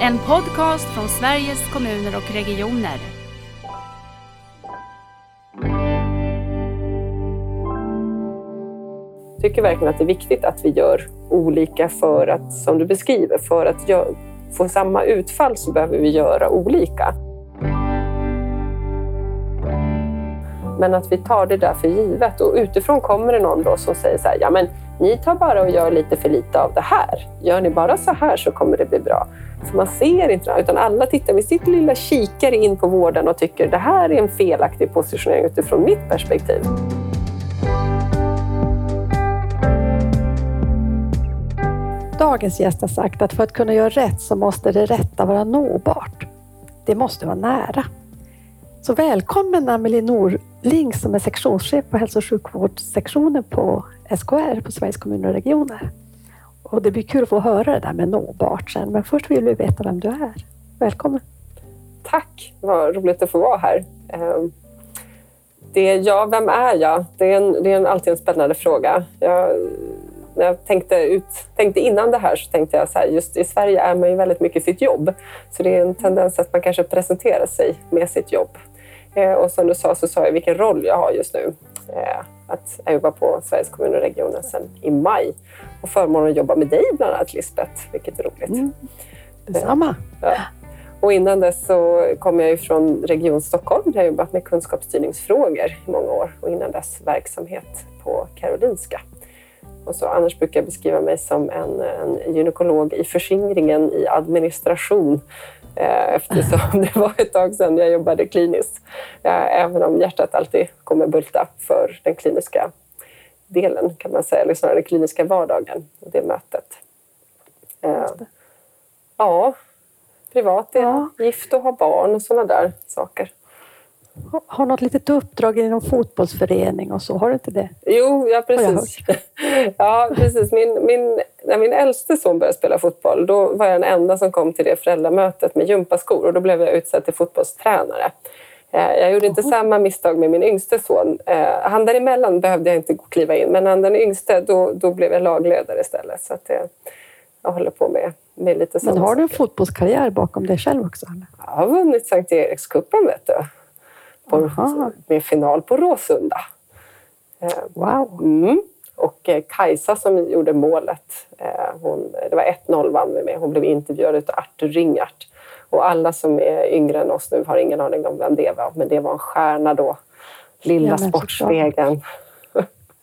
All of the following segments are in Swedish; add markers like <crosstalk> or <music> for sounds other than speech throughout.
En podcast från Sveriges kommuner och regioner. Jag tycker verkligen att det är viktigt att vi gör olika för att, som du beskriver, för att få samma utfall så behöver vi göra olika. Men att vi tar det där för givet och utifrån kommer det någon då som säger så här, ja men ni tar bara och gör lite för lite av det här. Gör ni bara så här så kommer det bli bra. För man ser inte utan alla tittar med sitt lilla kikare in på vården och tycker det här är en felaktig positionering utifrån mitt perspektiv. Dagens gäst har sagt att för att kunna göra rätt så måste det rätta vara nåbart. Det måste vara nära. Så välkommen Amelie Norling som är sektionschef på hälso och sjukvårdssektionen på SKR, på Sveriges kommuner och regioner. Och det blir kul att få höra det där med nåbart sen, men först vill vi veta vem du är. Välkommen! Tack! Vad roligt att få vara här. Ehm, det är, ja, vem är jag? Det är, en, det är en, alltid en spännande fråga. Jag, när jag tänkte, ut, tänkte innan det här så tänkte jag så här, just i Sverige är man ju väldigt mycket sitt jobb. Så det är en tendens att man kanske presenterar sig med sitt jobb. Eh, och som du sa så sa jag vilken roll jag har just nu. Eh, att jag jobbar på Sveriges kommuner och regioner sedan i maj. Och förmånen att jobba med dig bland annat Lisbeth, vilket är roligt. Mm. Detsamma. Ja. Och innan dess så kom jag från Region Stockholm där jag jobbat med kunskapsstyrningsfrågor i många år och innan dess verksamhet på Karolinska. Och så, annars brukar jag beskriva mig som en, en gynekolog i förskingringen i administration eftersom <laughs> det var ett tag sedan jag jobbade kliniskt. Eh, även om hjärtat alltid kommer bulta för den kliniska delen kan man säga, eller snarare den kliniska vardagen och det mötet. Eh, ja, privat är ja. gift och har barn och sådana där saker har något litet uppdrag i någon fotbollsförening och så, har du inte det? Jo, ja precis. <laughs> ja, precis. Min, min, när min äldste son började spela fotboll, då var jag den enda som kom till det föräldramötet med gympaskor och då blev jag utsedd till fotbollstränare. Eh, jag gjorde inte samma misstag med min yngste son. Eh, han däremellan behövde jag inte kliva in, men han den yngste, då, då blev jag lagledare istället. Så att jag, jag håller på med, med lite Men har du en fotbollskarriär bakom dig själv också? Jag har vunnit Sankt Erikscupen, vet du på, med final på Råsunda. Eh, wow! Mm. Och eh, Kajsa som gjorde målet, eh, hon, det var 1-0 vann vi med. Hon blev intervjuad av Artur Ringart. Och alla som är yngre än oss nu har ingen aning om vem det var, men det var en stjärna då. Lilla ja, Sportspegeln.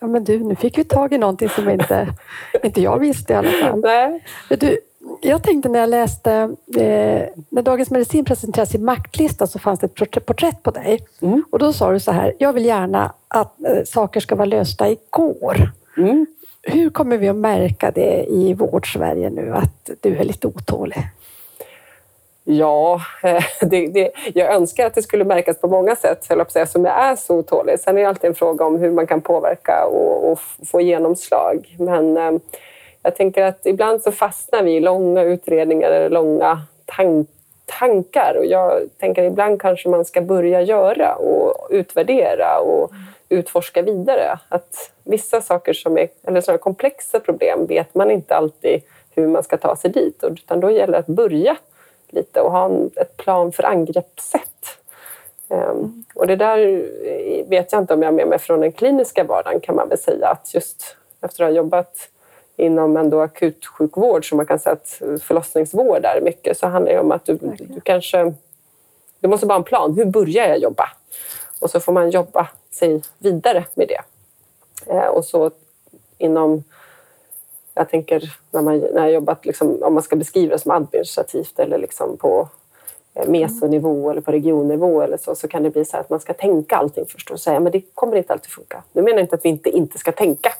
Ja, men du, nu fick vi tag i någonting som inte, <laughs> inte jag visste i alla fall. Nej. Du, jag tänkte när jag läste, eh, när Dagens Medicin presenterade sin maktlista så fanns det ett porträtt på dig. Mm. Och då sa du så här, jag vill gärna att eh, saker ska vara lösta igår. Mm. Hur kommer vi att märka det i vård-Sverige nu, att du är lite otålig? Ja, <laughs> det, det, jag önskar att det skulle märkas på många sätt, eftersom jag är så otålig. Sen är det alltid en fråga om hur man kan påverka och, och få genomslag. Men eh, jag tänker att ibland så fastnar vi i långa utredningar eller långa tank tankar och jag tänker att ibland kanske man ska börja göra och utvärdera och utforska vidare. Att vissa saker som är eller sådana komplexa problem vet man inte alltid hur man ska ta sig dit utan då gäller det att börja lite och ha en, ett plan för angreppssätt. Um, och det där vet jag inte om jag har med mig från den kliniska vardagen kan man väl säga att just efter att ha jobbat inom ändå akutsjukvård, som man kan säga att förlossningsvård är mycket, så handlar det om att du, du kanske... Du måste bara ha en plan. Hur börjar jag jobba? Och så får man jobba sig vidare med det. Eh, och så inom... Jag tänker när, man, när jag jobbat, liksom, om man ska beskriva det som administrativt eller liksom på eh, mesonivå eller på regionnivå eller så, så kan det bli så att man ska tänka allting först och säga men det kommer inte alltid funka. Nu menar jag inte att vi inte, inte ska tänka,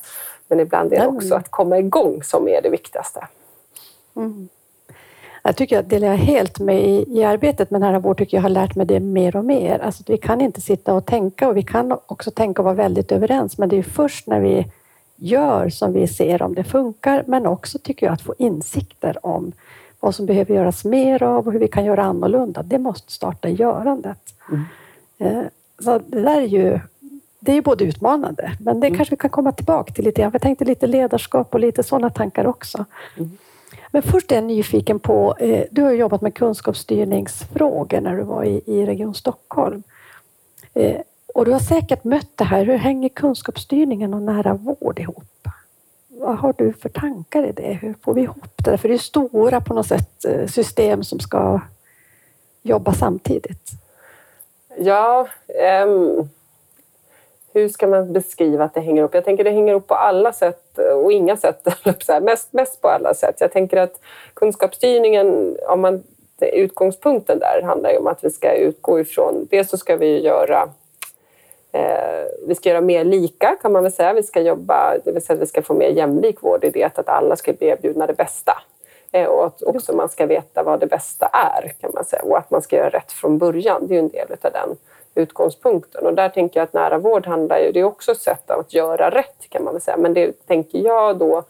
men ibland är det också att komma igång som är det viktigaste. Mm. Jag tycker att delar jag helt med i, i arbetet med nära vård, tycker jag har lärt mig det mer och mer. Alltså, vi kan inte sitta och tänka och vi kan också tänka och vara väldigt överens, men det är först när vi gör som vi ser om det funkar, men också tycker jag att få insikter om vad som behöver göras mer av och hur vi kan göra annorlunda. Det måste starta görandet. Mm. Eh, så det där är ju det är både utmanande, men det mm. kanske vi kan komma tillbaka till lite grann. Jag tänkte lite ledarskap och lite sådana tankar också. Mm. Men först är jag nyfiken på, eh, du har jobbat med kunskapsstyrningsfrågor när du var i, i Region Stockholm. Eh, och du har säkert mött det här. Hur hänger kunskapsstyrningen och nära vård ihop? Vad har du för tankar i det? Hur får vi ihop det? För det är stora på något sätt eh, system som ska jobba samtidigt. Ja, um, hur ska man beskriva att det hänger ihop? Jag tänker det hänger ihop på alla sätt och inga sätt. <laughs> mest, mest på alla sätt. Jag tänker att kunskapsstyrningen, om man, utgångspunkten där handlar ju om att vi ska utgå ifrån, dels så ska vi göra eh, vi ska göra mer lika kan man väl säga. Vi ska jobba, det vill säga att vi ska få mer jämlik vård i det att alla ska bli erbjudna det bästa. Eh, och att också man ska veta vad det bästa är kan man säga och att man ska göra rätt från början. Det är ju en del av den utgångspunkten. Och där tänker jag att nära vård handlar ju, det är också ett sätt att göra rätt kan man väl säga. Men det tänker jag då,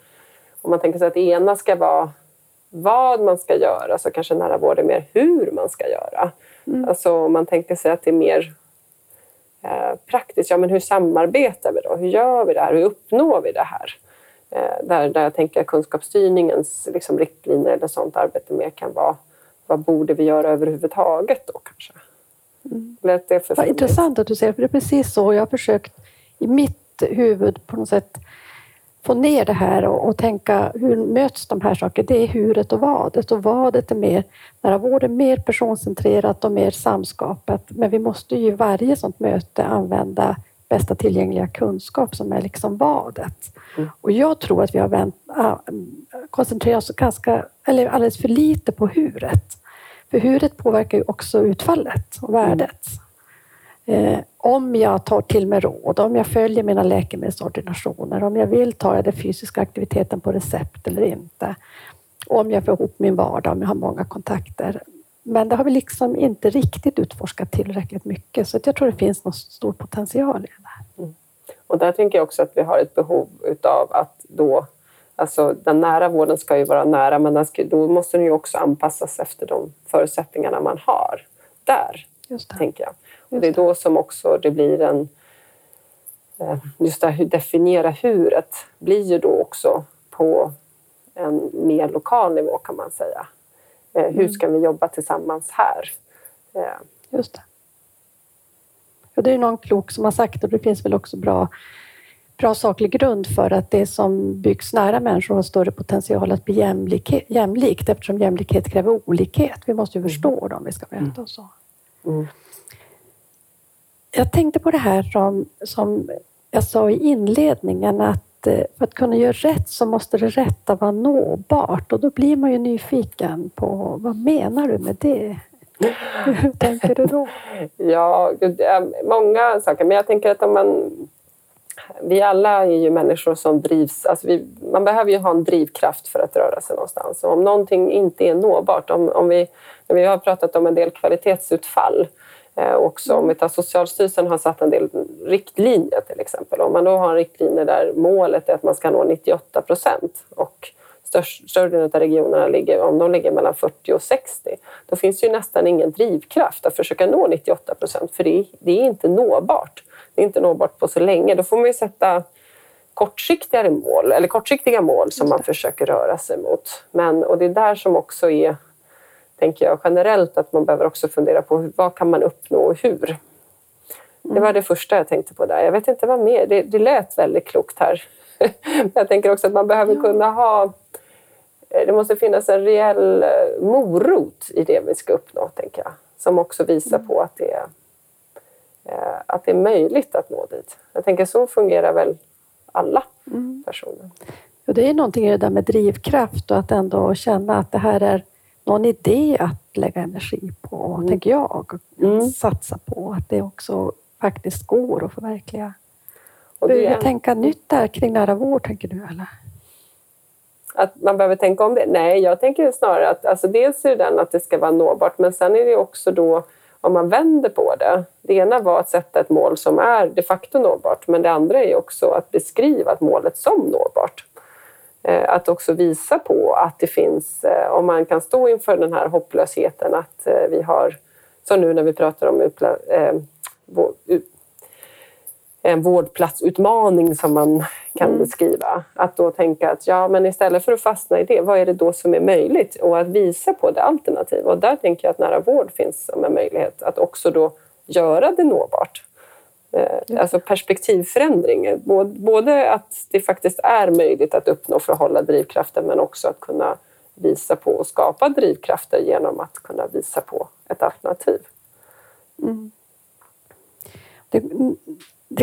om man tänker sig att det ena ska vara vad man ska göra så kanske nära vård är mer hur man ska göra. Mm. Alltså om man tänker sig att det är mer eh, praktiskt, ja men hur samarbetar vi då? Hur gör vi det här? Hur uppnår vi det här? Eh, där, där jag tänker att kunskapsstyrningens liksom, riktlinjer eller sånt arbete mer kan vara vad borde vi göra överhuvudtaget då kanske? Mm. Det Vad intressant att du säger, för det är precis så jag har försökt i mitt huvud på något sätt få ner det här och, och, tänka hur möts de här sakerna? Det är huret och vadet och vadet är mer, nära vård är mer personcentrerat och mer samskapat. Men vi måste ju i varje sådant möte använda bästa tillgängliga kunskap som är liksom vadet. Mm. Och jag tror att vi har vänt, koncentrerat oss ganska, eller alldeles för lite på huret. För huret påverkar ju också utfallet och värdet. Eh, om jag tar till mig råd, om jag följer mina läkemedelsordinationer, om jag vill ta den fysiska aktiviteten på recept eller inte. Om jag får ihop min vardag, om jag har många kontakter. Men det har vi liksom inte riktigt utforskat tillräckligt mycket, så jag tror det finns någon stor potential i det här. Mm. Och där tänker jag också att vi har ett behov utav att då Alltså den nära vården ska ju vara nära men ska, då måste den ju också anpassas efter de förutsättningarna man har där. Just det. Tänker jag. Och det är då som också det blir en... Eh, just det här, definiera huret blir ju då också på en mer lokal nivå kan man säga. Eh, hur mm. ska vi jobba tillsammans här? Eh. Just det. Och det är någon klok som har sagt och det finns väl också bra bra saklig grund för att det som byggs nära människor har större potential att bli jämlikt eftersom jämlikhet kräver olikhet. Vi måste ju mm. förstå dem vi ska möta mm. och så. Mm. Jag tänkte på det här som, som jag sa i inledningen att eh, för att kunna göra rätt så måste det rätta vara nåbart och då blir man ju nyfiken på vad menar du med det? Hur tänker du då? <laughs> Ja, många saker. Men jag tänker att om man vi alla är ju människor som drivs... Alltså vi, man behöver ju ha en drivkraft för att röra sig någonstans. Och om någonting inte är nåbart, om, om vi, vi har pratat om en del kvalitetsutfall eh, också. Om vi tar Socialstyrelsen har satt en del riktlinjer till exempel. Om man då har en riktlinje där målet är att man ska nå 98 procent och större delen av regionerna ligger, om de ligger mellan 40 och 60, då finns ju nästan ingen drivkraft att försöka nå 98 procent, för det, det är inte nåbart det är inte nåbart på så länge. Då får man ju sätta kortsiktigare mål, eller kortsiktiga mål som man försöker röra sig mot. Men, och det är där som också är, tänker jag generellt, att man behöver också fundera på vad kan man uppnå och hur. Det var det första jag tänkte på där. Jag vet inte vad mer, det, det lät väldigt klokt här. <laughs> jag tänker också att man behöver kunna ha det måste finnas en reell eh, morot i det vi ska uppnå, tänker jag. Som också visar på att det är Eh, att det är möjligt att nå dit. Jag tänker så fungerar väl alla mm. personer. Och det är någonting i det där med drivkraft och att ändå känna att det här är någon idé att lägga energi på, mm. tänker jag. Mm. Satsa på att det också faktiskt går att förverkliga. Och det vi tänka nytt där kring nära vård, tänker du? Eller? Att man behöver tänka om det? Nej, jag tänker snarare att alltså dels är det den att det ska vara nåbart, men sen är det också då om man vänder på det. Det ena var att sätta ett mål som är de facto nåbart, men det andra är också att beskriva målet som nåbart. Eh, att också visa på att det finns, eh, om man kan stå inför den här hopplösheten, att eh, vi har, som nu när vi pratar om en vårdplatsutmaning som man kan mm. beskriva. Att då tänka att ja, men istället för att fastna i det, vad är det då som är möjligt? Och att visa på det alternativa. Och där tänker jag att nära vård finns som en möjlighet att också då göra det nåbart. Eh, alltså perspektivförändring. Både att det faktiskt är möjligt att uppnå för att hålla drivkraften men också att kunna visa på och skapa drivkrafter genom att kunna visa på ett alternativ. Mm. Det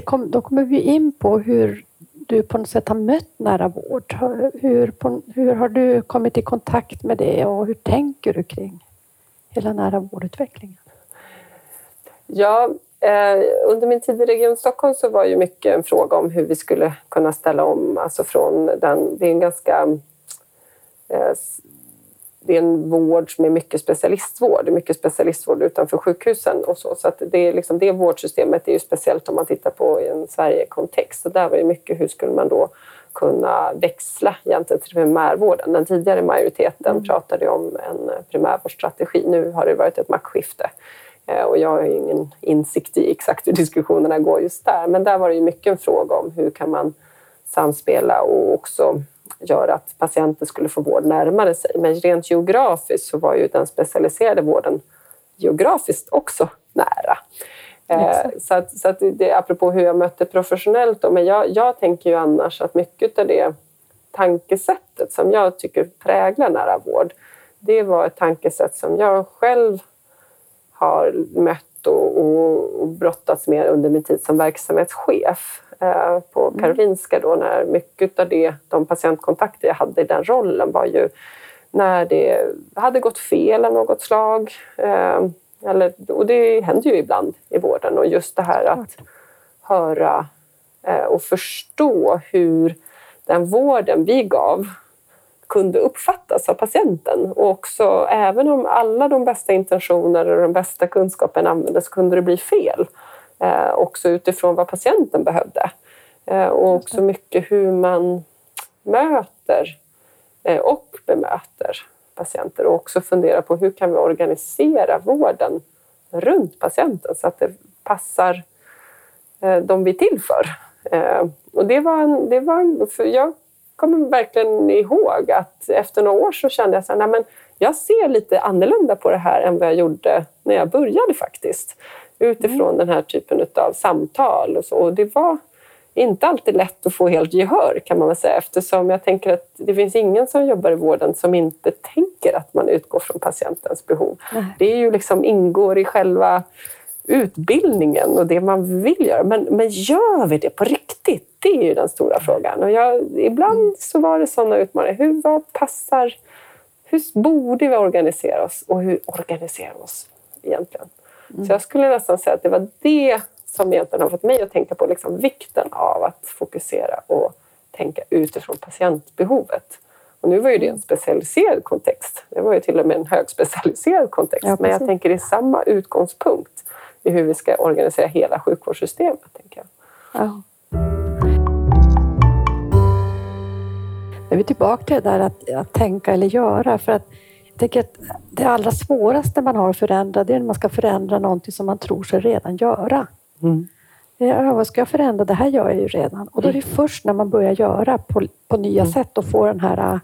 kom, då kommer vi in på hur du på något sätt har mött nära vård. Hur, på, hur har du kommit i kontakt med det och hur tänker du kring hela nära vårdutvecklingen? Ja, eh, under min tid i Region Stockholm så var ju mycket en fråga om hur vi skulle kunna ställa om, alltså från den, det är en ganska eh, det är en vård som är mycket specialistvård. Det är mycket specialistvård utanför sjukhusen och så. Så att det, är liksom, det vårdsystemet är ju speciellt om man tittar på i en Sverige-kontext. Så där var det mycket, hur skulle man då kunna växla egentligen till primärvården? Den tidigare majoriteten mm. pratade om en primärvårdsstrategi. Nu har det varit ett maktskifte. Eh, och jag har ingen insikt i exakt hur diskussionerna går just där. Men där var det ju mycket en fråga om hur kan man samspela och också göra att patienter skulle få vård närmare sig. Men rent geografiskt så var ju den specialiserade vården geografiskt också nära. Eh, så att, så att det, apropå hur jag mötte professionellt, då, men jag, jag tänker ju annars att mycket av det tankesättet som jag tycker präglar nära vård, det var ett tankesätt som jag själv har mött och, och, och brottats med under min tid som verksamhetschef. Eh, på mm. Karolinska då när mycket av det, de patientkontakter jag hade i den rollen var ju när det hade gått fel av något slag. Eh, eller, och det händer ju ibland i vården och just det här att höra eh, och förstå hur den vården vi gav kunde uppfattas av patienten. Och också, även om alla de bästa intentioner och den bästa kunskapen användes kunde det bli fel också utifrån vad patienten behövde. Eh, och också mycket hur man möter eh, och bemöter patienter och också fundera på hur kan vi organisera vården runt patienten så att det passar eh, de vi är till för. Eh, och det var, en, det var en, jag kommer verkligen ihåg att efter några år så kände jag att jag ser lite annorlunda på det här än vad jag gjorde när jag började faktiskt utifrån mm. den här typen av samtal. Och, så. och det var inte alltid lätt att få helt gehör kan man väl säga eftersom jag tänker att det finns ingen som jobbar i vården som inte tänker att man utgår från patientens behov. Nej. Det är ju liksom ingår i själva utbildningen och det man vill göra. Men, men gör vi det på riktigt? Det är ju den stora frågan. Och jag, ibland mm. så var det sådana utmaningar. Hur, vad passar? Hur borde vi organisera oss och hur organiserar vi oss egentligen? Mm. Så jag skulle nästan säga att det var det som egentligen har fått mig att tänka på liksom vikten av att fokusera och tänka utifrån patientbehovet. Och nu var ju det en specialiserad kontext. Det var ju till och med en högspecialiserad kontext. Ja, men jag tänker det är samma utgångspunkt i hur vi ska organisera hela sjukvårdssystemet. Tänker jag. Ja. Nu är vi tillbaka till det där att, att tänka eller göra. För att tänker att det allra svåraste man har att förändra, det är när man ska förändra någonting som man tror sig redan göra. Mm. Ja, vad ska jag förändra? Det här gör jag ju redan. Och då är det först när man börjar göra på, på nya mm. sätt och får den här äh,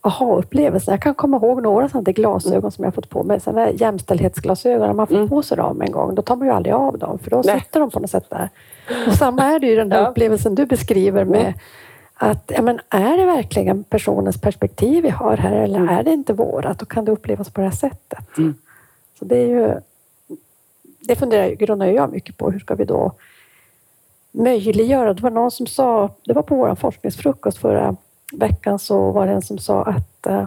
aha-upplevelsen. Jag kan komma ihåg några sådana glasögon mm. som jag fått på mig, sådana jämställdhetsglasögon. När man får mm. på sig dem en gång, då tar man ju aldrig av dem, för då Nej. sitter de på något sätt där. Och samma är det ju den här ja. upplevelsen du beskriver med mm att ja, men är det verkligen personens perspektiv vi har här eller mm. är det inte vårat? Då kan det upplevas på det här sättet. Mm. Så det är ju... Det funderar, grundar jag mycket på. Hur ska vi då möjliggöra? Det var någon som sa, det var på vår forskningsfrukost förra veckan, så var det en som sa att uh,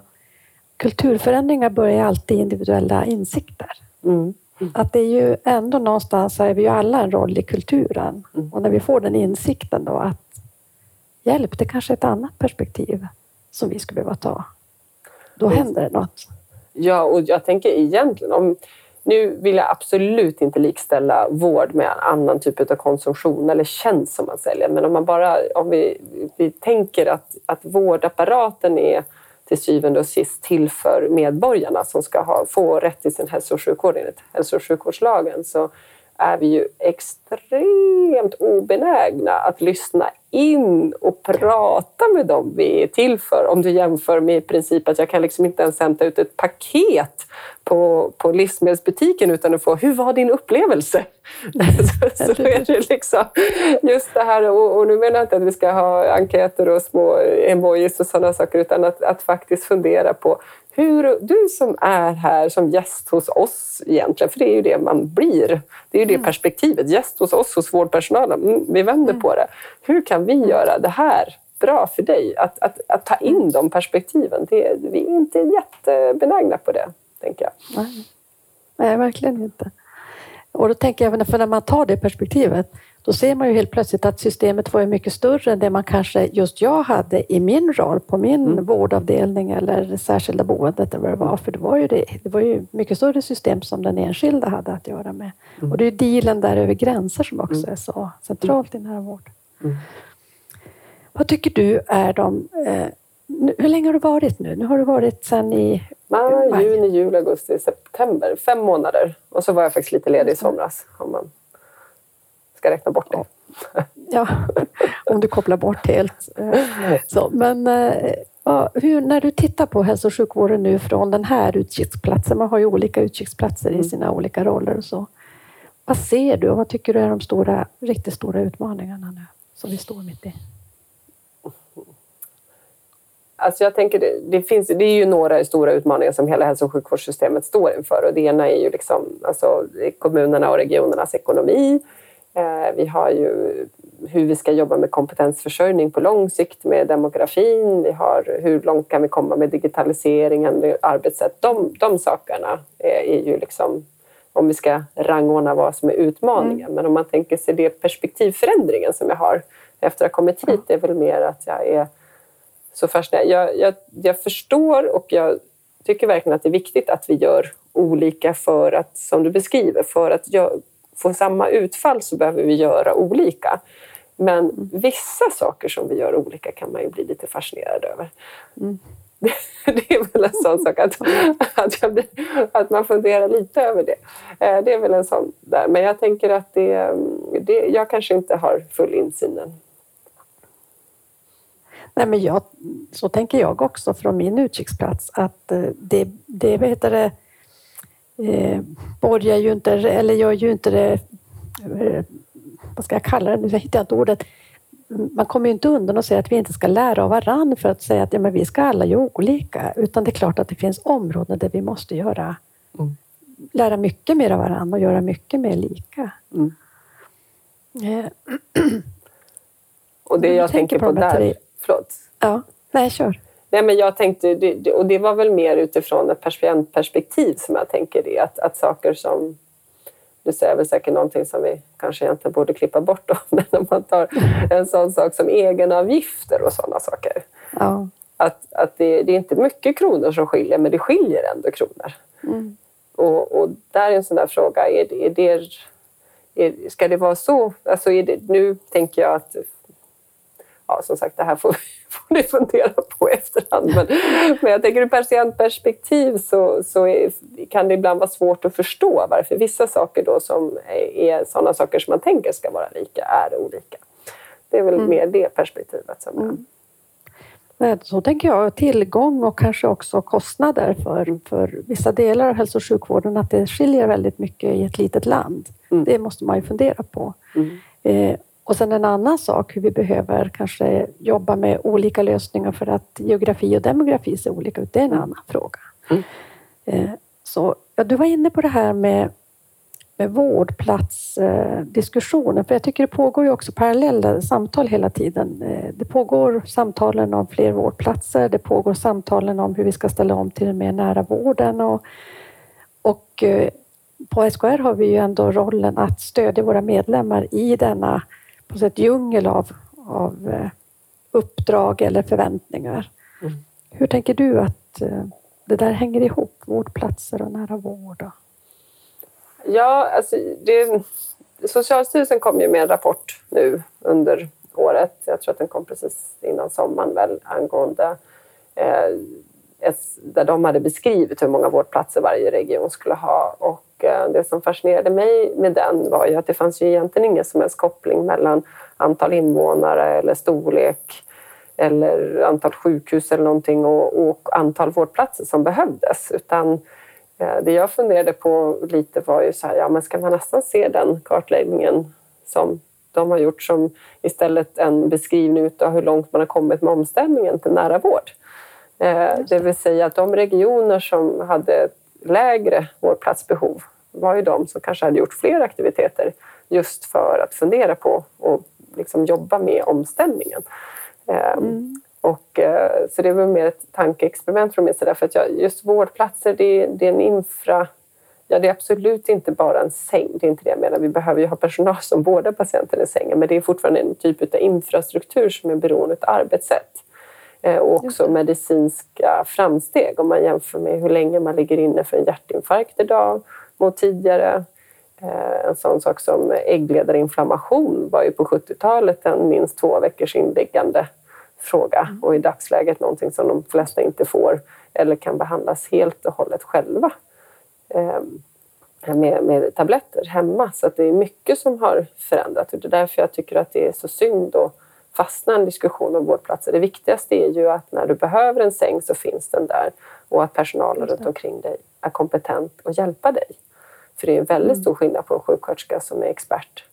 kulturförändringar börjar alltid i individuella insikter. Mm. Mm. Att det är ju ändå någonstans, är vi ju alla en roll i kulturen. Mm. Och när vi får den insikten då att hjälp, det kanske är ett annat perspektiv som vi skulle behöva ta. Då händer det något. Ja, och jag tänker egentligen om nu vill jag absolut inte likställa vård med annan typ av konsumtion eller tjänst som man säljer. Men om, man bara, om vi, vi tänker att, att vårdapparaten är till syvende och sist till för medborgarna som ska ha, få rätt till sin hälso och sjukvård enligt hälso och sjukvårdslagen så är vi ju extremt obenägna att lyssna in och prata med dem vi är till för. Om du jämför med i princip att jag kan liksom inte ens hämta ut ett paket på, på livsmedelsbutiken utan att få “Hur var din upplevelse?” <laughs> så, så är det liksom just det här, och, och nu menar jag inte att vi ska ha enkäter och små emojis och sådana saker utan att, att faktiskt fundera på hur du som är här som gäst hos oss egentligen, för det är ju det man blir. Det är ju det mm. perspektivet. Gäst hos oss, hos vårdpersonalen. Mm, vi vänder mm. på det. Hur kan vi göra det här bra för dig? Att, att, att ta in de perspektiven. Det, vi är inte jättebenägna på det, tänker jag. Nej, Nej verkligen inte. Och då tänker jag, för när man tar det perspektivet då ser man ju helt plötsligt att systemet var mycket större än det man kanske just jag hade i min roll på min mm. vårdavdelning eller särskilda boendet eller vad det var. För det var ju, det, det var ju mycket större system som den enskilda hade att göra med. Mm. Och det är dealen där över gränser som också mm. är så centralt i nära vård. Mm. Vad tycker du är de... Eh, hur länge har du varit nu? Nu har du varit sedan i... Maj, juni, juli, augusti, september. Fem månader. Och så var jag faktiskt lite ledig i somras. Om man ska räkna bort det. Ja, <laughs> om du kopplar bort helt. Så, men eh, hur, när du tittar på hälso och sjukvården nu från den här utkiksplatsen, man har ju olika utkiksplatser i mm. sina olika roller och så. Vad ser du och vad tycker du är de stora, riktigt stora utmaningarna nu som vi står mitt i? Alltså jag tänker det, det, finns, det är ju några stora utmaningar som hela hälso och sjukvårdssystemet står inför. Och det ena är ju liksom, alltså, kommunerna och regionernas ekonomi. Eh, vi har ju hur vi ska jobba med kompetensförsörjning på lång sikt med demografin. Vi har hur långt kan vi komma med digitaliseringen, arbetssätt. De, de sakerna är ju liksom om vi ska rangordna vad som är utmaningen. Mm. Men om man tänker sig det perspektivförändringen som jag har efter att ha kommit hit, det är väl mer att jag är så fascinerad. Jag, jag, jag förstår och jag tycker verkligen att det är viktigt att vi gör olika för att, som du beskriver, för att få samma utfall så behöver vi göra olika. Men vissa saker som vi gör olika kan man ju bli lite fascinerad över. Mm. <laughs> Det är väl en sån sak att, att, jag, att, man funderar lite över det. Eh, det är väl en sån där. Men jag tänker att det, det, jag kanske inte har full insyn än. Nej, men jag, så tänker jag också från min utkiksplats att eh, det, det, vad heter det eh, borgar ju inte, eller gör ju inte det, eh, vad ska jag kalla det, nu hittar jag inte ordet, man kommer ju inte undan och säga att vi inte ska lära av varann för att säga att ja, men vi ska alla göra olika, utan det är klart att det finns områden där vi måste göra, mm. lära mycket mer av varann och göra mycket mer lika. Mm. Eh. <clears throat> och det jag, jag tänker, tänker på, på där, förlåt. Ja, nej kör. Nej, men jag tänkte, och det var väl mer utifrån ett patientperspektiv som jag tänker det, att, att saker som du säger väl säkert någonting som vi kanske egentligen borde klippa bort då, <laughs> men om man tar en sån sak som egenavgifter och sådana saker. Ja. Att, att det, det, är inte mycket kronor som skiljer, men det skiljer ändå kronor. Mm. Och, och där är en sån där fråga, är det, är det, är, ska det vara så? Alltså är det, nu tänker jag att ja, som sagt, det här får, <laughs> får ni fundera på i efterhand. Men, men jag tänker ur patientperspektiv så, så är, kan det ibland vara svårt att förstå varför vissa saker då som är, sådana saker som man tänker ska vara lika är olika. Det är väl mm. mer det perspektivet som mm. Så tänker jag, tillgång och kanske också kostnader för, för vissa delar av hälso och sjukvården, att det skiljer väldigt mycket i ett litet land. Mm. Det måste man ju fundera på. Mm. Eh, och sen en annan sak, hur vi behöver kanske jobba med olika lösningar för att geografi och demografi ser olika ut. Det är en mm. annan fråga. Mm. Eh, så, ja, du var inne på det här med, med vårdplatsdiskussionen, för jag tycker det pågår ju också parallella samtal hela tiden. Eh, det pågår samtalen om fler vårdplatser, det pågår samtalen om hur vi ska ställa om till mer nära vården och, och eh, på SKR har vi ju ändå rollen att stödja våra medlemmar i denna på sätt djungel av, av eh, uppdrag eller förväntningar. Mm. Hur tänker du att eh, det där hänger ihop, vårdplatser och nära vård? Ja, alltså det, Socialstyrelsen kom ju med en rapport nu under året. Jag tror att den kom precis innan sommaren väl angående eh, där de hade beskrivit hur många vårdplatser varje region skulle ha. Och det som fascinerade mig med den var ju att det fanns ju egentligen ingen som helst koppling mellan antal invånare eller storlek eller antal sjukhus eller någonting och, och antal vårdplatser som behövdes. Utan eh, det jag funderade på lite var ju så här, ja men ska man nästan se den kartläggningen som de har gjort som istället en beskrivning av hur långt man har kommit med omställningen till nära vård. Eh, det vill säga att de regioner som hade lägre vårdplatsbehov var ju de som kanske hade gjort fler aktiviteter just för att fundera på och liksom jobba med omställningen. Eh, mm. Och, eh, så det var mer ett tankeexperiment från min sida. För att jag, just vårdplatser, det, det, är en infra... Ja, det är absolut inte bara en säng. Det är inte det jag menar. Vi behöver ju ha personal som vårdar patienten i sängen. Men det är fortfarande en typ av infrastruktur som är beroende av arbetssätt. Eh, och också medicinska framsteg om man jämför med hur länge man ligger inne för en hjärtinfarkt idag mot tidigare. Eh, en sån sak som äggledarinflammation var ju på 70-talet en minst två veckors inliggande fråga mm. och i dagsläget någonting som de flesta inte får eller kan behandlas helt och hållet själva eh, med, med tabletter hemma. Så det är mycket som har förändrats och det är därför jag tycker att det är så synd att fastna en diskussion om vårdplatser. Det viktigaste är ju att när du behöver en säng så finns den där och att personalen runt omkring dig är kompetent att hjälpa dig. För det är en väldigt mm. stor skillnad på en sjuksköterska som är expert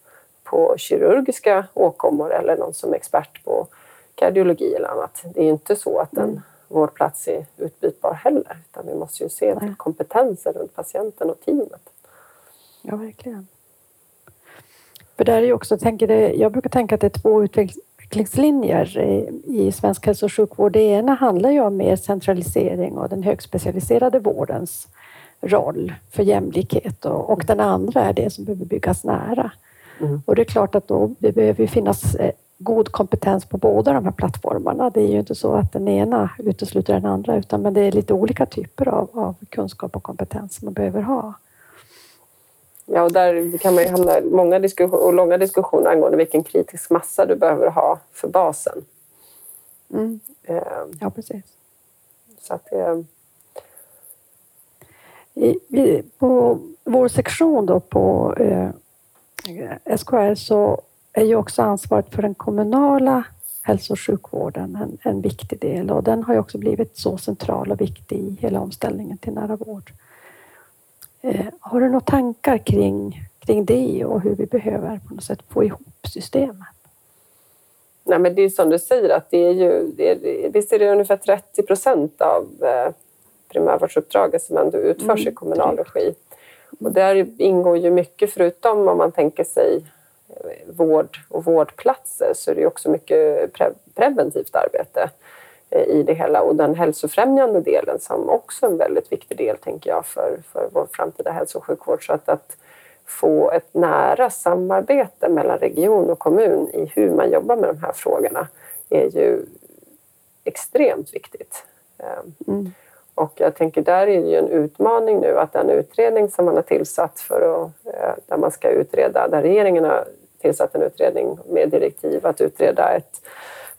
på kirurgiska åkommor eller någon som är expert på kardiologi eller annat. Det är inte så att en mm. vårdplats är utbytbar heller utan vi måste ju se till kompetensen runt patienten och teamet. Ja, verkligen. För där är också, tänker det, jag brukar tänka att det är två utvecklingslinjer i svensk hälso och sjukvård. Det ena handlar ju om mer centralisering och den högspecialiserade vårdens roll för jämlikhet och, och den andra är det som behöver byggas nära. Mm. Och det är klart att då det behöver finnas eh, god kompetens på båda de här plattformarna. Det är ju inte så att den ena utesluter den andra, utan men det är lite olika typer av, av kunskap och kompetens man behöver ha. Ja, och där kan man ju hamna många diskussioner, och långa diskussioner angående vilken kritisk massa du behöver ha för basen. Mm. Eh, ja, precis. Så att det... I, på vår sektion då på eh, SKR så är ju också ansvaret för den kommunala hälso och sjukvården en, en viktig del och den har ju också blivit så central och viktig i hela omställningen till nära vård. Eh, har du några tankar kring, kring det och hur vi behöver på något sätt få ihop systemet? Nej, men det är som du säger, att det är ju, det är, visst är det ungefär 30 procent av eh, primärvårdsuppdraget som ändå utförs mm, i kommunal regi. Och där ingår ju mycket, förutom om man tänker sig eh, vård och vårdplatser, så är det också mycket pre preventivt arbete. Eh, i det hela och den hälsofrämjande delen som också är en väldigt viktig del tänker jag för, för vår framtida hälso och sjukvård. Så att, att få ett nära samarbete mellan region och kommun i hur man jobbar med de här frågorna är ju extremt viktigt. Ehm, mm. Och jag tänker där är det ju en utmaning nu att den utredning som man har tillsatt för att, eh, där man ska utreda, där regeringen har tillsatt en utredning med direktiv att utreda ett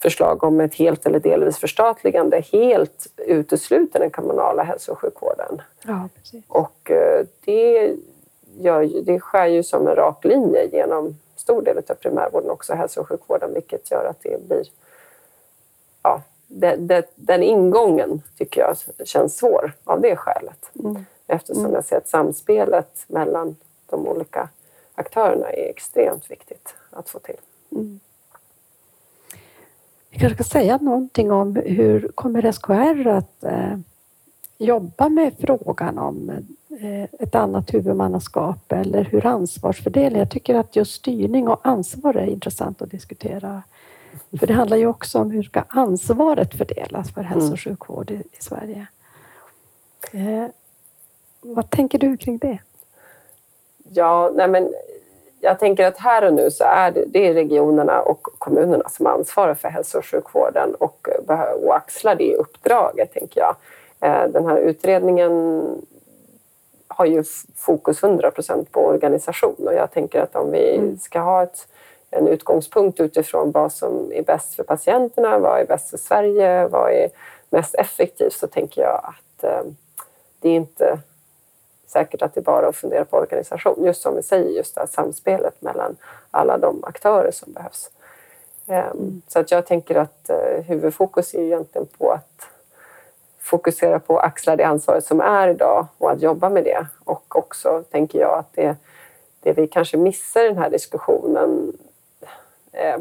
förslag om ett helt eller delvis förstatligande helt utesluter den kommunala hälso och sjukvården. Ja, och eh, det, gör, det skär ju som en rak linje genom stor del av primärvården också hälso och sjukvården vilket gör att det blir ja, det, det, den ingången tycker jag känns svår av det skälet. Mm. Eftersom mm. jag ser att samspelet mellan de olika aktörerna är extremt viktigt att få till. Mm. Vi kanske ska säga någonting om hur kommer SKR att eh, jobba med frågan om eh, ett annat huvudmannaskap eller hur ansvarsfördelning... Jag tycker att just styrning och ansvar är intressant att diskutera. För det handlar ju också om hur ska ansvaret fördelas för hälso och mm. sjukvård i, i Sverige. Eh, vad tänker du kring det? Ja, nej men jag tänker att här och nu så är det, det är regionerna och kommunerna som ansvarar för hälso och sjukvården och, och axlar det uppdraget, tänker jag. Eh, den här utredningen har ju fokus 100 procent på organisation och jag tänker att om vi mm. ska ha ett, en utgångspunkt utifrån vad som är bäst för patienterna, vad är bäst för Sverige, vad är mest effektivt så tänker jag att eh, det är inte säkert att det bara är att fundera på organisation. Just som vi säger, just det här samspelet mellan alla de aktörer som behövs. Ehm, så att jag tänker att eh, huvudfokus är egentligen på att fokusera på att axla det ansvaret som är idag och att jobba med det. Och också tänker jag att det, det vi kanske missar i den här diskussionen eh,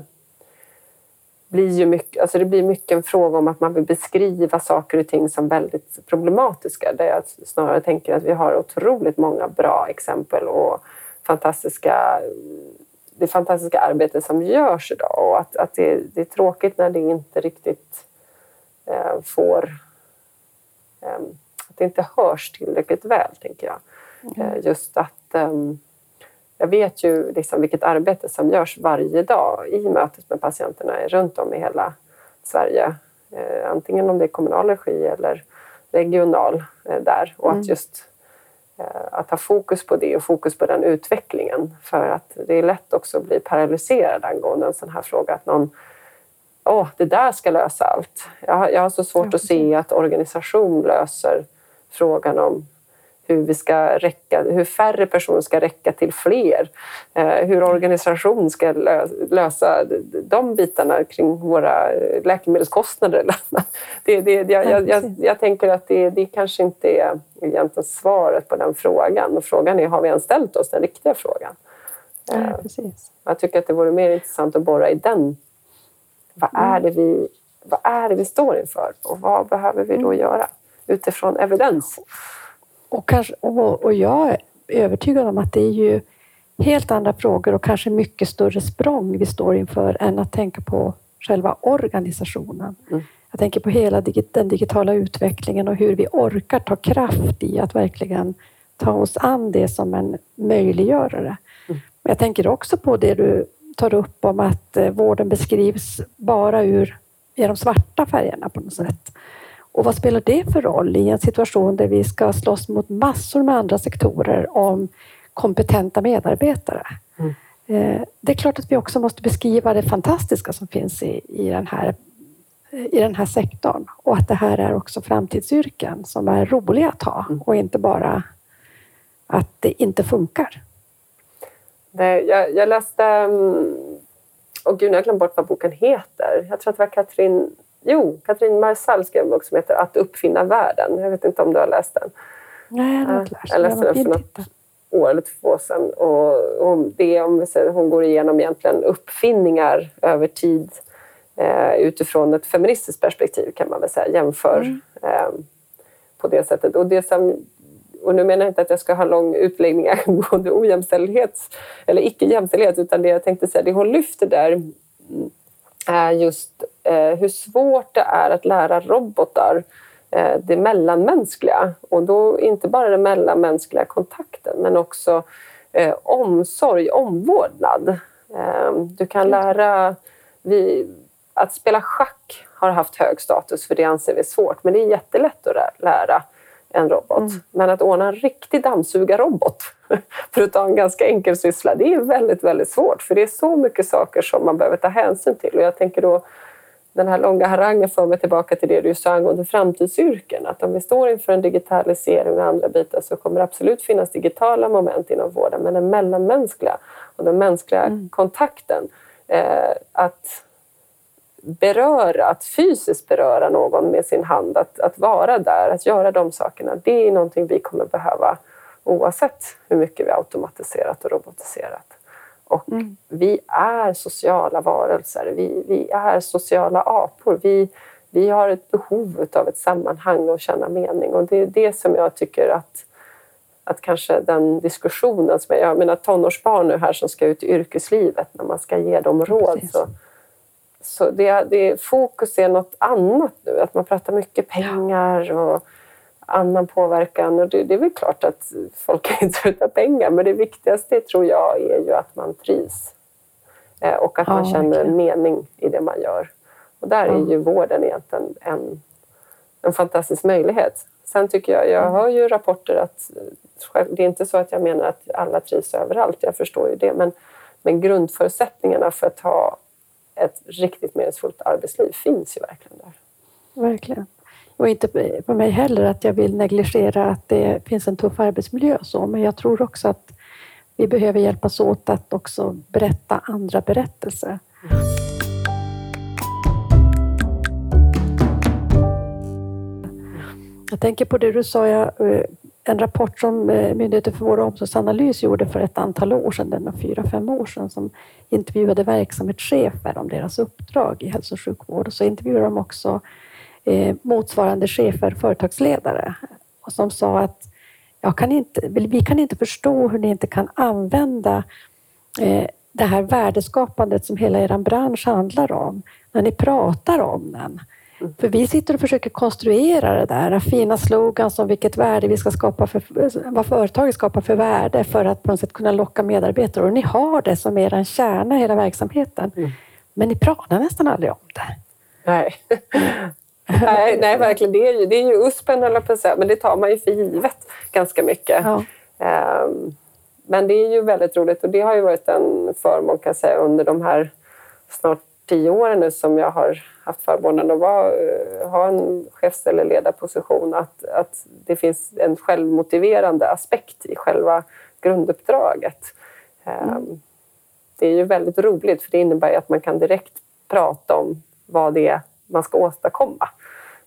blir ju mycket, alltså det blir mycket en fråga om att man vill beskriva saker och ting som väldigt problematiska. Där jag snarare tänker att vi har otroligt många bra exempel och fantastiska, det fantastiska arbete som görs idag och att, att det, det är tråkigt när det inte riktigt eh, får... Eh, att det inte hörs tillräckligt väl, tänker jag. Mm. Eh, just att um, jag vet ju liksom vilket arbete som görs varje dag i mötet med patienterna runt om i hela Sverige. Eh, antingen om det är kommunal regi eller regional eh, där. Och mm. att just att ha fokus på det och fokus på den utvecklingen. För att det är lätt också att bli paralyserad angående en sån här fråga. Att någon, åh, det där ska lösa allt. Jag har, jag har så svårt ja, att se att organisation löser frågan om hur, vi ska räcka, hur färre personer ska räcka till fler. Eh, hur organisation ska lösa de bitarna kring våra läkemedelskostnader. <laughs> Det, det, jag, jag, jag, jag tänker att det, det kanske inte är egentligen svaret på den frågan. Och frågan är, har vi ens ställt oss den riktiga frågan? Ja, eh, precis. Jag tycker att det vore mer intressant att borra i den. Vad är mm. det vi, vad är det vi står inför och vad behöver vi då mm. göra utifrån evidens? Och, kanske, och, och jag är övertygad om att det är ju helt andra frågor och kanske mycket större språng vi står inför än att tänka på själva organisationen. Mm. Jag tänker på hela den digitala utvecklingen och hur vi orkar ta kraft i att verkligen ta oss an det som en möjliggörare. Mm. Jag tänker också på det du tar upp om att eh, vården beskrivs bara ur i de svarta färgerna på något sätt. Och vad spelar det för roll i en situation där vi ska slåss mot massor med andra sektorer om kompetenta medarbetare? Mm. Eh, det är klart att vi också måste beskriva det fantastiska som finns i, i, den här, i den här sektorn och att det här är också framtidsyrken som är roliga att ha mm. och inte bara att det inte funkar. Det, jag, jag läste... Och mm, gud, nu har jag glömt bort vad boken heter. Jag tror att det var Katrin Jo, Katrin Marsall skrev en bok som heter Att uppfinna världen. Jag vet inte om du har läst den? Nej, jag har inte läst Jag läste den för något år eller två sedan. Och, och det, om vi säger, hon går igenom egentligen uppfinningar över tid eh, utifrån ett feministiskt perspektiv kan man väl säga. Jämför mm. eh, på det sättet. Och, det som, och nu menar jag inte att jag ska ha lång utläggning angående ojämställdhet eller icke jämställdhet utan det jag tänkte säga, det hon lyfter där är just eh, hur svårt det är att lära robotar eh, det mellanmänskliga. Och då inte bara den mellanmänskliga kontakten men också eh, omsorg, omvårdnad. Eh, du kan lära... Vi, att spela schack har haft hög status för det anser vi är svårt men det är jättelätt att lära en robot. Mm. Men att ordna en riktig dammsugarrobot <laughs> för att ta en ganska enkel syssla, det är väldigt, väldigt svårt. För det är så mycket saker som man behöver ta hänsyn till. Och jag tänker då, den här långa harangen för mig tillbaka till det du sa angående framtidsyrken. Att om vi står inför en digitalisering och andra bitar så kommer det absolut finnas digitala moment inom vården. Men den mellanmänskliga och den mänskliga mm. kontakten, eh, att beröra, att fysiskt beröra någon med sin hand, att, att vara där, att göra de sakerna. Det är någonting vi kommer behöva oavsett hur mycket vi automatiserat och robotiserat. Och mm. vi är sociala varelser, vi, vi är sociala apor. Vi, vi har ett behov av ett sammanhang och känna mening och det är det som jag tycker att att kanske den diskussionen som jag, jag menar tonårsbarn nu här som ska ut i yrkeslivet, när man ska ge dem råd så, så det, det, fokus är något annat nu. Att man pratar mycket pengar och annan påverkan. Och det, det är väl klart att folk kan inte utan pengar men det viktigaste tror jag är ju att man trivs. Eh, och att ja, man känner verkligen. mening i det man gör. Och där är ju vården egentligen en, en fantastisk möjlighet. Sen tycker jag, jag hör ju rapporter att det är inte så att jag menar att alla trivs överallt, jag förstår ju det, men, men grundförutsättningarna för att ha ett riktigt meningsfullt arbetsliv finns ju verkligen där. Verkligen. Och inte på mig heller att jag vill negligera att det finns en tuff arbetsmiljö. Så, men jag tror också att vi behöver hjälpas åt att också berätta andra berättelser. Jag tänker på det du sa, jag, eh, en rapport som eh, Myndigheten för vård och omsorgsanalys gjorde för ett antal år sedan, den fyra, fem år sedan, som intervjuade verksamhetschefer om deras uppdrag i hälso och sjukvård. Och så intervjuade de också eh, motsvarande chefer, företagsledare, och som sa att jag kan inte, vi kan inte förstå hur ni inte kan använda det här värdeskapandet som hela er bransch handlar om, när ni pratar om den. För vi sitter och försöker konstruera det där, fina slogan som vilket värde vi ska skapa, för, vad företaget skapar för värde för att på något sätt kunna locka medarbetare. Och ni har det som er kärna i hela verksamheten. Mm. Men ni pratar nästan aldrig om det. Nej. Nej, <laughs> nej, verkligen. Det är ju, det är ju USPen, eller på säga, men det tar man ju för givet ganska mycket. Ja. Um, men det är ju väldigt roligt och det har ju varit en förmån kan jag säga, under de här snart tio åren nu som jag har haft förmånen att vara, eh, ha en chefs eller ledarposition, att, att det finns en självmotiverande aspekt i själva grunduppdraget. Mm. Det är ju väldigt roligt för det innebär att man kan direkt prata om vad det är man ska åstadkomma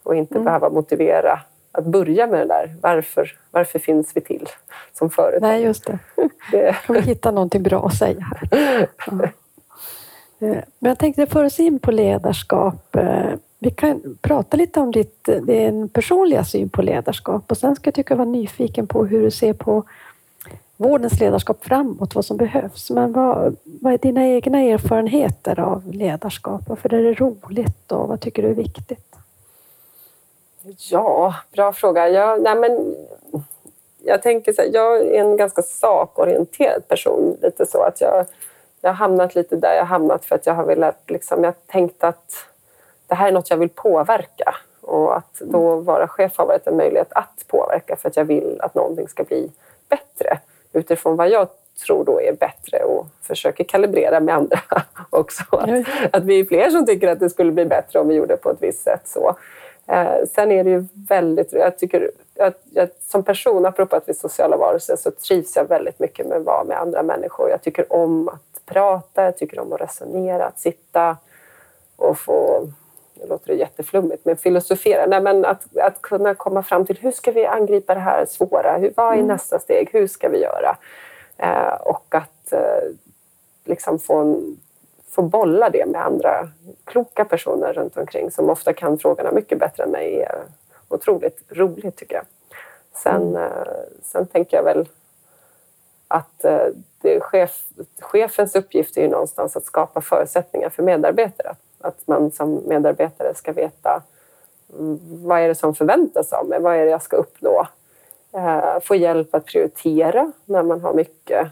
och inte mm. behöva motivera att börja med det där. Varför, varför finns vi till som företag? Nej, just det. <laughs> det... Kan vi hitta någonting bra att säga här? <laughs> Ja. Eh, men jag tänkte föra oss in på ledarskap. Eh, vi kan prata lite om ditt, din personliga syn på ledarskap och sen ska jag tycka vara nyfiken på hur du ser på vårdens ledarskap framåt, vad som behövs. Men vad, vad är dina egna erfarenheter av ledarskap? Varför är det roligt och vad tycker du är viktigt? Ja, bra fråga. Jag, nej men, jag tänker så här, jag är en ganska sakorienterad person. Lite så att jag jag har hamnat lite där jag har hamnat för att jag har velat, liksom, jag tänkt att det här är något jag vill påverka och att då vara chef har varit en möjlighet att påverka för att jag vill att någonting ska bli bättre utifrån vad jag tror då är bättre och försöker kalibrera med andra <laughs> också. Att, att vi är fler som tycker att det skulle bli bättre om vi gjorde på ett visst sätt. Så. Eh, sen är det ju väldigt... Jag tycker, jag, jag, som person, apropå att vi är sociala varelser, så trivs jag väldigt mycket med att vara med andra människor. Jag tycker om att prata, jag tycker om att resonera, att sitta och få, nu låter det jätteflummigt, men filosofera. Nej, men att, att kunna komma fram till hur ska vi angripa det här svåra? Hur, vad är mm. nästa steg? Hur ska vi göra? Eh, och att eh, liksom få, en, få bolla det med andra kloka personer runt omkring som ofta kan frågorna mycket bättre än mig är otroligt roligt tycker jag. Sen, mm. eh, sen tänker jag väl att eh, chef, chefens uppgift är ju någonstans att skapa förutsättningar för medarbetare. Att man som medarbetare ska veta mm, vad är det som förväntas av mig? Vad är det jag ska uppnå? Eh, få hjälp att prioritera när man har mycket.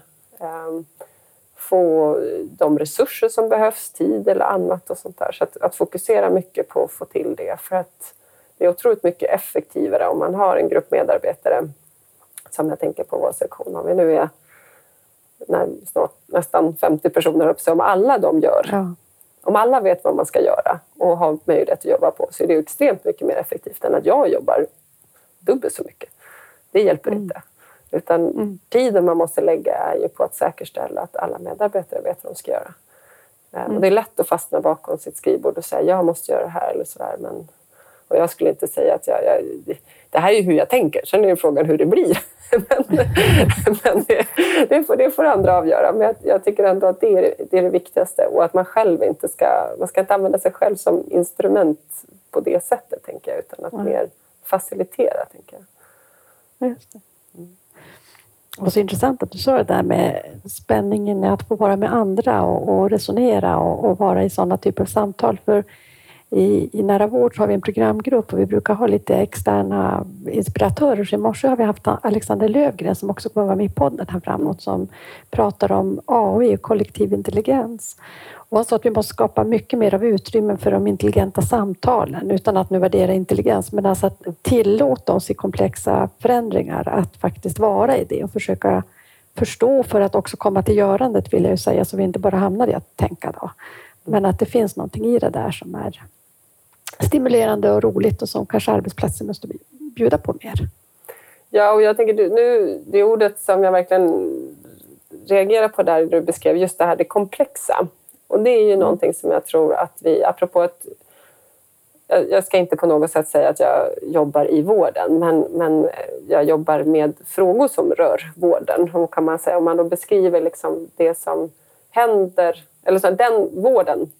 Få de resurser som behövs, tid eller annat och sånt där. Så att, att, fokusera mycket på att få till det för att det är otroligt mycket effektivare om man har en grupp medarbetare som jag tänker på vår sektion, om vi nu är när snart nästan 50 personer upp sig, om alla de gör, ja. om alla vet vad man ska göra och har möjlighet att jobba på, så är det extremt mycket mer effektivt än att jag jobbar dubbelt så mycket. Det hjälper mm. inte. Utan mm. tiden man måste lägga är ju på att säkerställa att alla medarbetare vet vad de ska göra. Eh, mm. Och det är lätt att fastna bakom sitt skrivbord och säga jag måste göra det här eller sådär. Men, och jag skulle inte säga att jag, jag, det här är hur jag tänker. Sen är frågan hur det blir. <laughs> men, <laughs> men det, det, får, det får andra avgöra. Men jag, jag, tycker ändå att det är, det är det viktigaste och att man själv inte ska, man ska inte använda sig själv som instrument på det sättet, tänker jag, utan att mm. mer facilitera, tänker jag. Just det. Mm. Och så intressant att du sa det där med spänningen att få vara med andra och, och resonera och, och, vara i sådana typer av samtal. För i, i nära vård har vi en programgrupp och vi brukar ha lite externa inspiratörer. Så I morse har vi haft Alexander Lövgren som också kommer vara med i podden här framåt som pratar om AI och kollektiv intelligens. Och han sa att vi måste skapa mycket mer av utrymme för de intelligenta samtalen utan att nu värdera intelligens, men alltså att tillåta oss i komplexa förändringar att faktiskt vara i det och försöka förstå för att också komma till görandet vill jag ju säga, så vi inte bara hamnar i att tänka då. Men att det finns någonting i det där som är stimulerande och roligt och som kanske arbetsplatsen måste bjuda på mer. Ja, och jag tänker nu, det ordet som jag verkligen reagerar på där du beskrev, just det här det komplexa. Och det är ju mm. någonting som jag tror att vi, apropå att jag ska inte på något sätt säga att jag jobbar i vården, men, men jag jobbar med frågor som rör vården. Och kan man säga, om man då beskriver liksom det som händer, eller så den vården,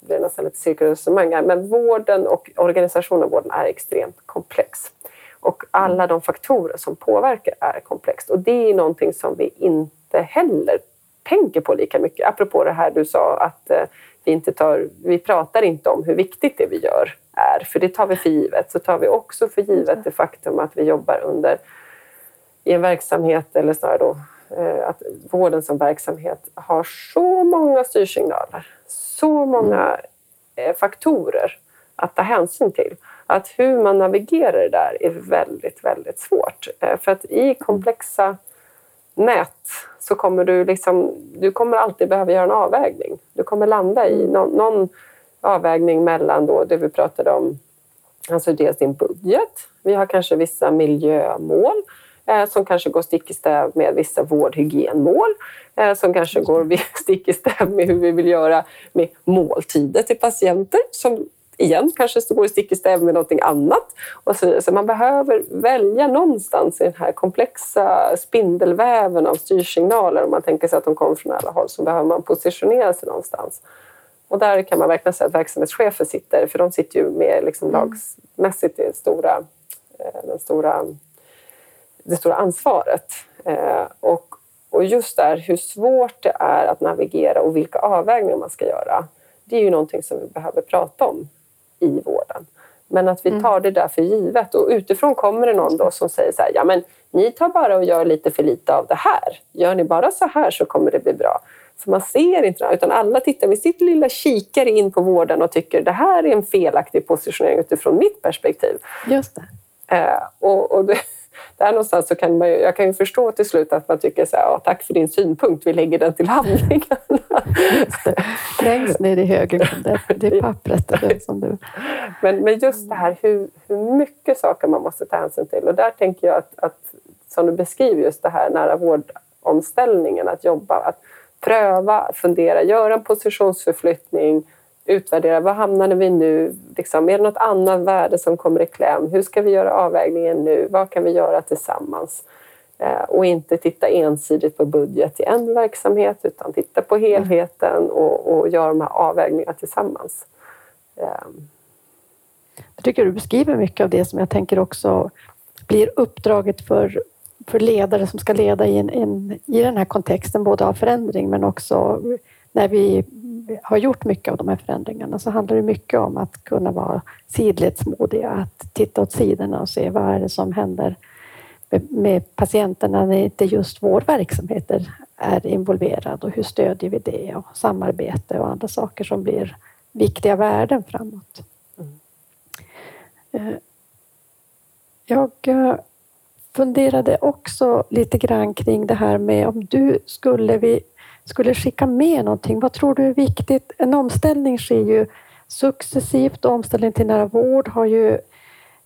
det nästan lite cirkelresonemang här, men vården och organisationen av vården är extremt komplex. Och alla de faktorer som påverkar är komplext. Och det är någonting som vi inte heller tänker på lika mycket. Apropå det här du sa att eh, vi, inte tar, vi pratar inte om hur viktigt det vi gör är, för det tar vi för givet. Så tar vi också för givet det faktum att vi jobbar under i en verksamhet, eller snarare då att vården som verksamhet har så många styrsignaler, så många eh, faktorer att ta hänsyn till. Att hur man navigerar det där är väldigt, väldigt svårt. Eh, för att i komplexa nät så kommer du liksom, du kommer alltid behöva göra en avvägning. Du kommer landa i någon, någon avvägning mellan då det vi pratade om, alltså dels din budget. Vi har kanske vissa miljömål eh, som kanske går stick i stäv med vissa vårdhygienmål eh, som kanske går <laughs> stick i stäv med hur vi vill göra med måltider till patienter som igen kanske går stick i stäv med någonting annat. Och så, så man behöver välja någonstans i den här komplexa spindelväven av styrsignaler. Om man tänker sig att de kommer från alla håll så behöver man positionera sig någonstans. Och där kan man verkligen säga att verksamhetschefer sitter, för de sitter ju med liksom mm. lagsmässigt det stora, eh, den stora, det stora ansvaret. Eh, och, och just där hur svårt det är att navigera och vilka avvägningar man ska göra. Det är ju någonting som vi behöver prata om i vården. Men att vi mm. tar det där för givet och utifrån kommer det någon då som säger så här, ja men ni tar bara och gör lite för lite av det här. Gör ni bara så här så kommer det bli bra. För man ser inte det, utan alla tittar med sitt lilla kikare in på vården och tycker det här är en felaktig positionering utifrån mitt perspektiv. Just det. Eh, och, och det, där någonstans så kan man ju, jag kan ju förstå till slut att man tycker så här, ja, tack för din synpunkt, vi lägger den till handlingarna. <laughs> Längst ner i högen det, det är pappret. Det som du... men, men just det här hur, hur mycket saker man måste ta hänsyn till. Och där tänker jag att, att som du beskriver just det här nära vårdomställningen, att jobba, att pröva, fundera, göra en positionsförflyttning, utvärdera Var hamnade vi nu? Liksom, är det något annat värde som kommer i kläm? Hur ska vi göra avvägningen nu? Vad kan vi göra tillsammans? Eh, och inte titta ensidigt på budget i en verksamhet utan titta på helheten och, och göra de här avvägningarna tillsammans. Eh. Jag tycker du beskriver mycket av det som jag tänker också blir uppdraget för, för ledare som ska leda i, en, en, i den här kontexten, både av förändring men också när vi har gjort mycket av de här förändringarna så handlar det mycket om att kunna vara sidledsmodiga, att titta åt sidorna och se vad är det som händer med patienterna när inte just vår verksamhet är involverad och hur stödjer vi det och samarbete och andra saker som blir viktiga värden framåt. Mm. Jag eh, funderade också lite grann kring det här med om du skulle vi skulle skicka med någonting, vad tror du är viktigt? En omställning sker ju successivt och omställning till nära vård har ju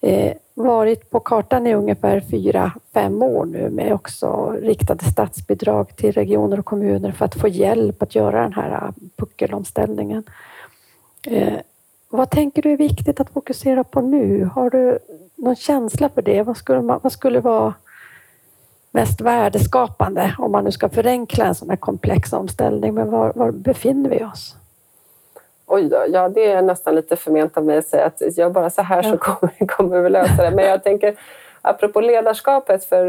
eh, varit på kartan i ungefär fyra, fem år nu med också riktade statsbidrag till regioner och kommuner för att få hjälp att göra den här eh, puckelomställningen. Eh, vad tänker du är viktigt att fokusera på nu? Har du någon känsla för det? Vad skulle, man, vad skulle vara mest värdeskapande om man nu ska förenkla en sån här komplex omställning. Men var, var befinner vi oss? Oj då, ja det är nästan lite förment av mig att säga att gör bara så här ja. så kommer, kommer vi lösa det. Men jag tänker apropå ledarskapet, för,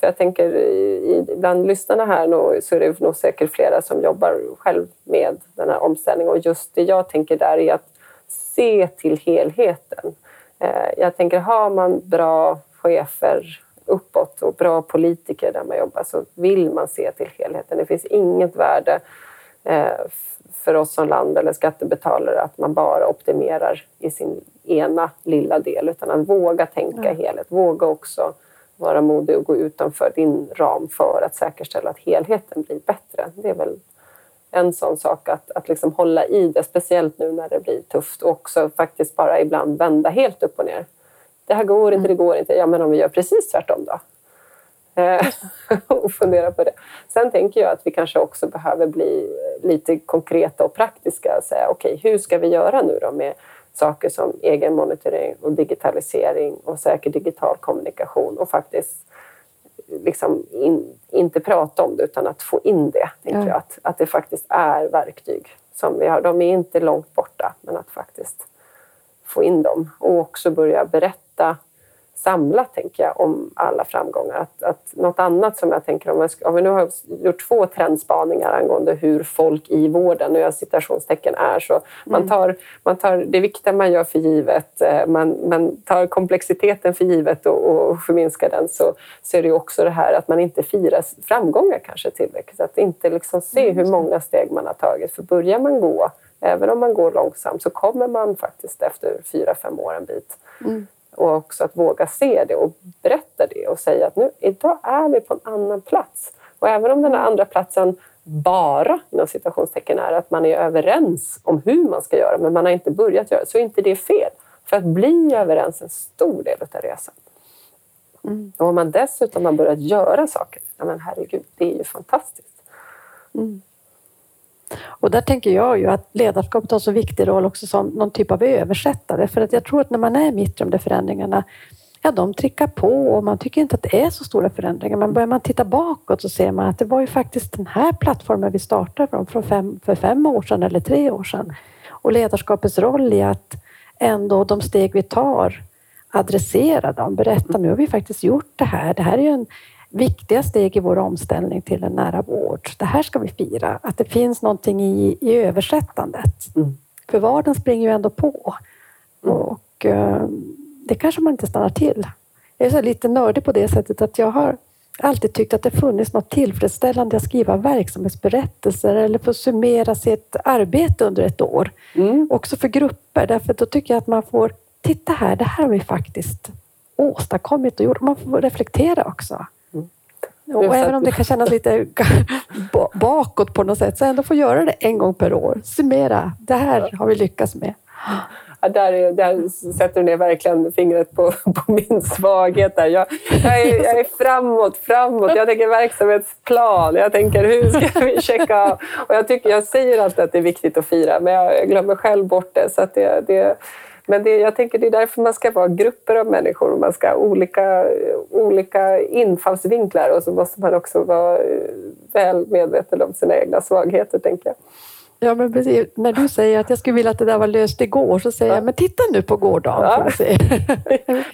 för jag tänker i, bland lyssnarna här så är det nog säkert flera som jobbar själv med den här omställningen och just det jag tänker där är att se till helheten. Eh, jag tänker har man bra chefer uppåt och bra politiker där man jobbar så vill man se till helheten. Det finns inget värde eh, för oss som land eller skattebetalare att man bara optimerar i sin ena lilla del utan att våga tänka ja. helhet. Våga också vara modig och gå utanför din ram för att säkerställa att helheten blir bättre. Det är väl en sån sak att, att liksom hålla i det, speciellt nu när det blir tufft och också faktiskt bara ibland vända helt upp och ner. Det här går inte, det går inte. Ja, men om vi gör precis tvärtom då? Eh, <laughs> och fundera på det. Sen tänker jag att vi kanske också behöver bli lite konkreta och praktiska. Säga, okej, okay, hur ska vi göra nu då med saker som egen monitorering och digitalisering och säker digital kommunikation och faktiskt liksom in, inte prata om det utan att få in det. Tänker ja. jag. Att, att det faktiskt är verktyg som vi har. De är inte långt borta, men att faktiskt få in dem och också börja berätta samlat, tänker jag, om alla framgångar. Att, att något annat som jag tänker om, om vi nu har gjort två trendspaningar angående hur folk i vården, och jag citationstecken är så, man mm. tar, man tar det viktiga man gör för givet, eh, man, man tar komplexiteten för givet och, och förminskar den, så, så är det också det här att man inte firar framgångar kanske tillräckligt. Att inte liksom se mm. hur många steg man har tagit, för börjar man gå Även om man går långsamt så kommer man faktiskt efter fyra, fem år en bit. Mm. Och också att våga se det och berätta det och säga att nu, idag är vi på en annan plats. Och även om den här andra platsen bara inom citationstecken är att man är överens om hur man ska göra men man har inte börjat göra så är inte det fel. För att bli överens är en stor del av resan. Mm. Och om man dessutom har börjat göra saker, ja men herregud, det är ju fantastiskt. Mm. Och där tänker jag ju att ledarskapet har så viktig roll också som någon typ av översättare. För att jag tror att när man är mitt i de där förändringarna, ja de trickar på och man tycker inte att det är så stora förändringar. Men börjar man titta bakåt så ser man att det var ju faktiskt den här plattformen vi startade från, från fem, för fem år sedan eller tre år sedan. Och ledarskapets roll i att ändå de steg vi tar adressera dem, berätta nu har vi faktiskt gjort det här. Det här är ju en viktiga steg i vår omställning till en nära vård. Det här ska vi fira, att det finns någonting i, i översättandet. Mm. För vardagen springer ju ändå på. Mm. Och uh, det kanske man inte stannar till. Jag är så lite nördig på det sättet att jag har alltid tyckt att det funnits något tillfredsställande att skriva verksamhetsberättelser eller få summera sitt arbete under ett år. Mm. Också för grupper, därför då tycker jag att man får titta här, det här har vi faktiskt åstadkommit och gjort. Man får reflektera också. Och även om det kan kännas lite <laughs> bakåt på något sätt, så ändå få göra det en gång per år. Summera, det här har vi lyckats med. Ja, där, är, där sätter du ner verkligen fingret på, <laughs> på min svaghet. Där. Jag, jag, är, jag är framåt, framåt. Jag tänker verksamhetsplan. Jag tänker hur ska <laughs> vi checka av? Och jag, tycker, jag säger alltid att det är viktigt att fira, men jag glömmer själv bort det. Så det, det, men det, jag tänker det är därför man ska vara grupper av människor och man ska ha olika, olika infallsvinklar och så måste man också vara eh, väl medveten om sina egna svagheter, tänker jag. Ja, men precis. När du säger att jag skulle vilja att det där var löst igår, så säger ja. jag, men titta nu på gårdagen. Ja. Se.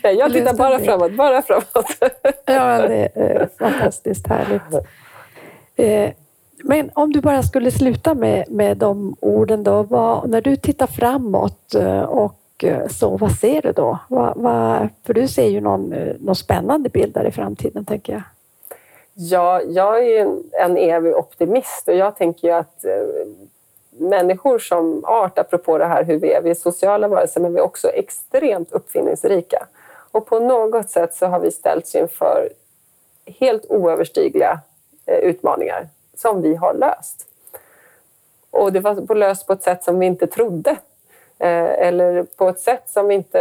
<laughs> jag tittar bara framåt, bara framåt. <laughs> ja, det är fantastiskt härligt. Eh, men om du bara skulle sluta med, med de orden då, vad, när du tittar framåt eh, och Eh, Eh, så vad ser du då? Vad, vad, för du ser ju någon, eh, någon spännande bild där i framtiden, tänker jag. Ja, jag är ju en evig optimist och jag tänker ju att eh, människor som art, apropå det här hur vi är, vi är sociala varelser men vi är också extremt uppfinningsrika. Och på något sätt så har vi ställts inför helt oöverstigliga utmaningar som vi har löst. Och det var löst på ett sätt som vi inte trodde Eh, eller på ett sätt som vi inte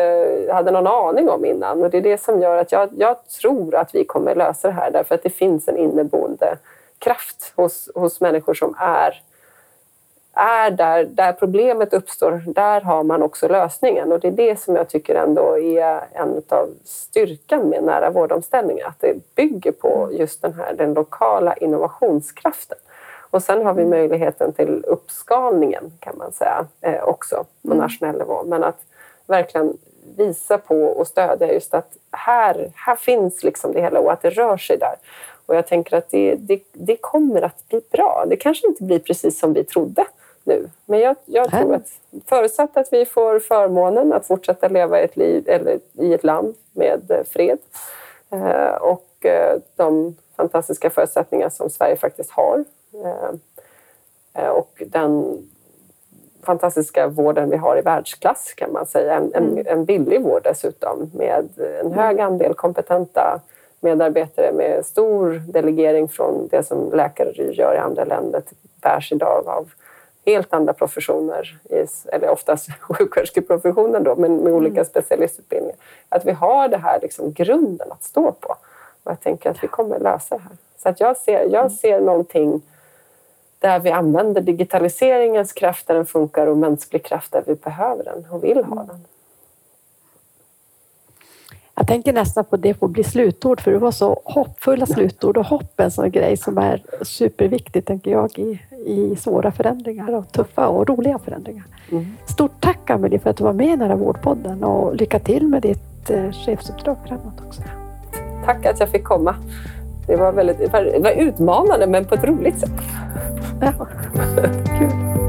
hade någon aning om innan. Och det är det som gör att jag, jag tror att vi kommer lösa det här därför att det finns en inneboende kraft hos, hos människor som är, är där, där problemet uppstår. Där har man också lösningen och det är det som jag tycker ändå är en av styrkan med nära vårdomställningar. Att det bygger på just den här den lokala innovationskraften. Och sen har vi mm. möjligheten till uppskalningen kan man säga eh, också på mm. nationell nivå. Men att verkligen visa på och stödja just att här, här finns liksom det hela och att det rör sig där. Och jag tänker att det, det, det kommer att bli bra. Det kanske inte blir precis som vi trodde nu. Men jag, jag tror att förutsatt att vi får förmånen att fortsätta leva i ett, liv, eller i ett land med eh, fred eh, och eh, de fantastiska förutsättningar som Sverige faktiskt har och den fantastiska vården vi har i världsklass kan man säga. En, en, mm. en billig vård dessutom med en hög andel kompetenta medarbetare med stor delegering från det som läkare gör i andra länder bärs idag av helt andra professioner, eller oftast <laughs> sjuksköterskeprofessionen då, men med olika mm. specialistutbildningar. Att vi har det här liksom grunden att stå på. Och jag tänker att vi kommer lösa det här. Så att jag, ser, jag ser någonting där vi använder digitaliseringens kraft där den funkar och mänsklig kraft där vi behöver den och vill ha den. Jag tänker nästan på det får bli slutord, för det var så hoppfulla slutord och hopp är en sån grej som är superviktigt, tänker jag, i, i svåra förändringar och tuffa och roliga förändringar. Mm. Stort tack Amelie för att du var med i den här vårdpodden och lycka till med ditt eh, chefsuppdrag framåt också. Tack att jag fick komma. Det var, väldigt, det var utmanande men på ett roligt sätt. <laughs> Ja, kul.